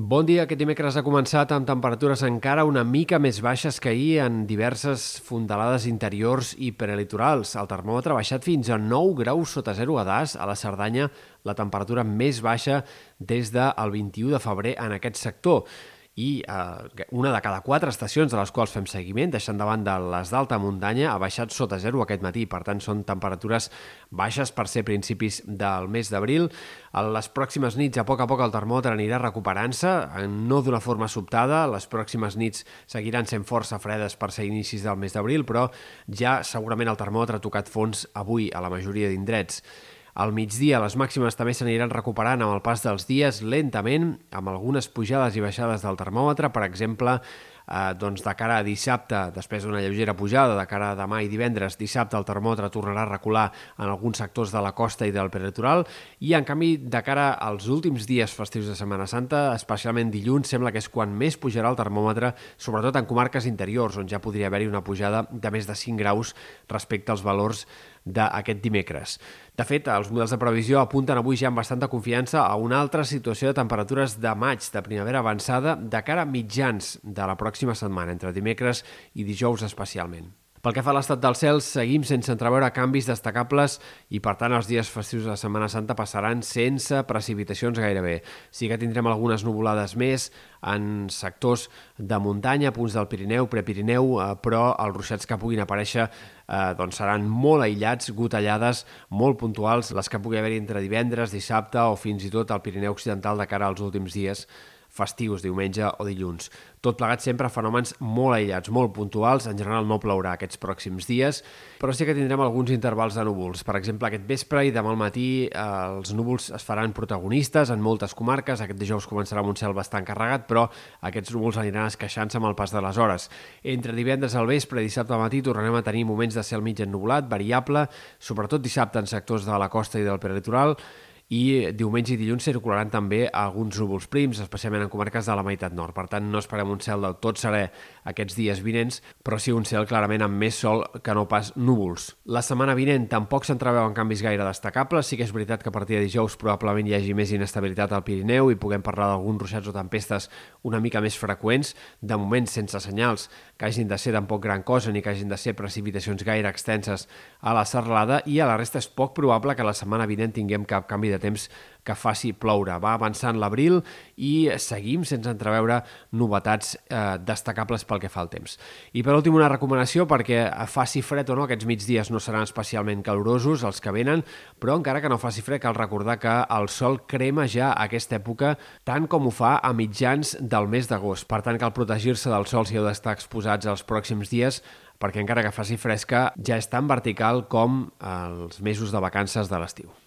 Bon dia. Aquest dimecres ha començat amb temperatures encara una mica més baixes que ahir en diverses fondalades interiors i prelitorals. El termòmetre ha baixat fins a 9 graus sota zero a Das, a la Cerdanya, la temperatura més baixa des del 21 de febrer en aquest sector i eh, una de cada quatre estacions de les quals fem seguiment, deixant de les d'alta muntanya, ha baixat sota zero aquest matí. Per tant, són temperatures baixes per ser principis del mes d'abril. A les pròximes nits, a poc a poc, el termòmetre anirà recuperant-se, no d'una forma sobtada. Les pròximes nits seguiran sent força fredes per ser inicis del mes d'abril, però ja segurament el termòmetre ha tocat fons avui a la majoria d'indrets. Al migdia les màximes també s'aniran recuperant amb el pas dels dies lentament, amb algunes pujades i baixades del termòmetre, per exemple, eh, doncs de cara a dissabte, després d'una lleugera pujada, de cara a demà i divendres, dissabte el termòmetre tornarà a recular en alguns sectors de la costa i del peritoral, i en canvi, de cara als últims dies festius de Setmana Santa, especialment dilluns, sembla que és quan més pujarà el termòmetre, sobretot en comarques interiors, on ja podria haver-hi una pujada de més de 5 graus respecte als valors d'aquest dimecres. De fet, els models de previsió apunten avui ja amb bastanta confiança a una altra situació de temperatures de maig, de primavera avançada, de cara a mitjans de la pròxima setmana, entre dimecres i dijous especialment. Pel que fa a l'estat del cel, seguim sense entreveure canvis destacables i, per tant, els dies festius de Setmana Santa passaran sense precipitacions gairebé. Sí que tindrem algunes nuvolades més en sectors de muntanya, punts del Pirineu, Prepirineu, eh, però els ruixats que puguin aparèixer eh, doncs seran molt aïllats, gotellades molt puntuals, les que pugui haver entre divendres, dissabte o fins i tot al Pirineu Occidental de cara als últims dies festius, diumenge o dilluns. Tot plegat sempre fenòmens molt aïllats, molt puntuals, en general no plourà aquests pròxims dies, però sí que tindrem alguns intervals de núvols. Per exemple, aquest vespre i demà al matí eh, els núvols es faran protagonistes en moltes comarques, aquest dijous començarà amb un cel bastant carregat, però aquests núvols aniran esqueixant-se amb el pas de les hores. Entre divendres al vespre i dissabte al matí tornarem a tenir moments de cel mig ennubulat, variable, sobretot dissabte en sectors de la costa i del peritoral, i diumenge i dilluns circularan també alguns núvols prims, especialment en comarques de la meitat nord. Per tant, no esperem un cel del tot serè aquests dies vinents, però sí un cel clarament amb més sol que no pas núvols. La setmana vinent tampoc s'entreveuen canvis gaire destacables. Sí que és veritat que a partir de dijous probablement hi hagi més inestabilitat al Pirineu i puguem parlar d'alguns ruixats o tempestes una mica més freqüents, de moment sense senyals que hagin de ser tampoc gran cosa ni que hagin de ser precipitacions gaire extenses a la serralada i a la resta és poc probable que la setmana vinent tinguem cap canvi temps que faci ploure. Va avançant l'abril i seguim sense entreveure novetats eh, destacables pel que fa al temps. I per últim una recomanació perquè faci fred o no, aquests migdies no seran especialment calorosos els que venen, però encara que no faci fred cal recordar que el sol crema ja a aquesta època tant com ho fa a mitjans del mes d'agost. Per tant, cal protegir-se del sol si heu d'estar exposats els pròxims dies perquè encara que faci fresca ja és tan vertical com els mesos de vacances de l'estiu.